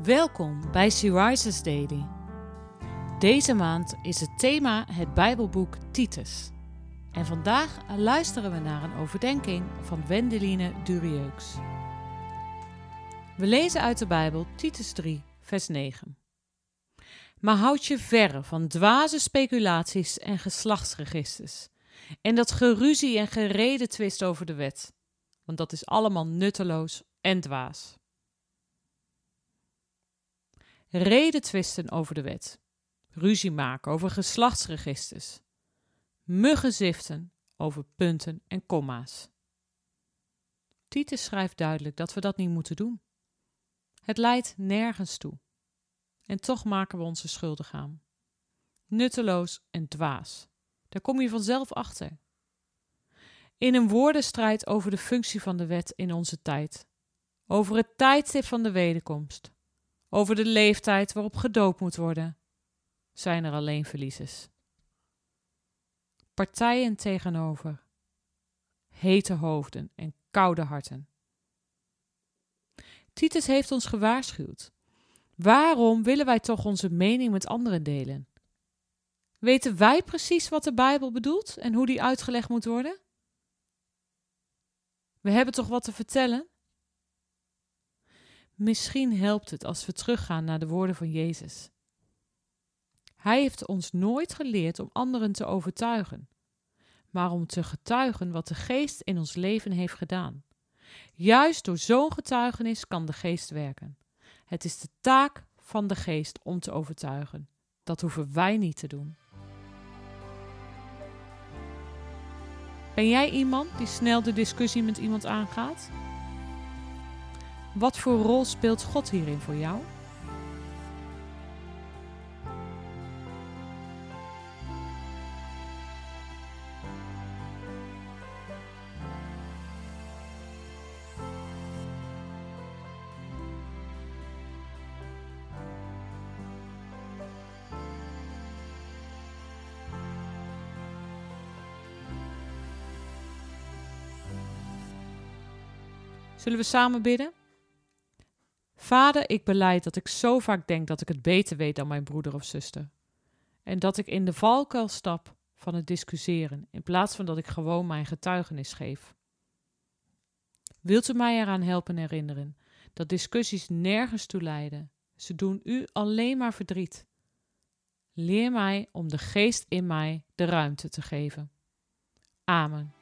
Welkom bij Rises Daily. Deze maand is het thema het Bijbelboek Titus. En vandaag luisteren we naar een overdenking van Wendeline Durieux. We lezen uit de Bijbel Titus 3, vers 9. Maar houd je verre van dwaze speculaties en geslachtsregisters. En dat geruzie en gereden twist over de wet. Want dat is allemaal nutteloos en dwaas. Reden twisten over de wet. Ruzie maken over geslachtsregisters. Muggen ziften over punten en komma's. Titus schrijft duidelijk dat we dat niet moeten doen. Het leidt nergens toe. En toch maken we onze schuldig aan. Nutteloos en dwaas. Daar kom je vanzelf achter. In een woordenstrijd over de functie van de wet in onze tijd. Over het tijdstip van de wederkomst. Over de leeftijd waarop gedoopt moet worden. Zijn er alleen verliezers. Partijen tegenover. Hete hoofden en koude harten. Titus heeft ons gewaarschuwd. Waarom willen wij toch onze mening met anderen delen? Weten wij precies wat de Bijbel bedoelt en hoe die uitgelegd moet worden? We hebben toch wat te vertellen? Misschien helpt het als we teruggaan naar de woorden van Jezus. Hij heeft ons nooit geleerd om anderen te overtuigen, maar om te getuigen wat de Geest in ons leven heeft gedaan. Juist door zo'n getuigenis kan de Geest werken. Het is de taak van de Geest om te overtuigen. Dat hoeven wij niet te doen. Ben jij iemand die snel de discussie met iemand aangaat? Wat voor rol speelt God hierin voor jou? Zullen we samen bidden? Vader, ik beleid dat ik zo vaak denk dat ik het beter weet dan mijn broeder of zuster. En dat ik in de valkuil stap van het discussiëren, in plaats van dat ik gewoon mijn getuigenis geef. Wilt u mij eraan helpen herinneren dat discussies nergens toe leiden? Ze doen u alleen maar verdriet. Leer mij om de geest in mij de ruimte te geven. Amen.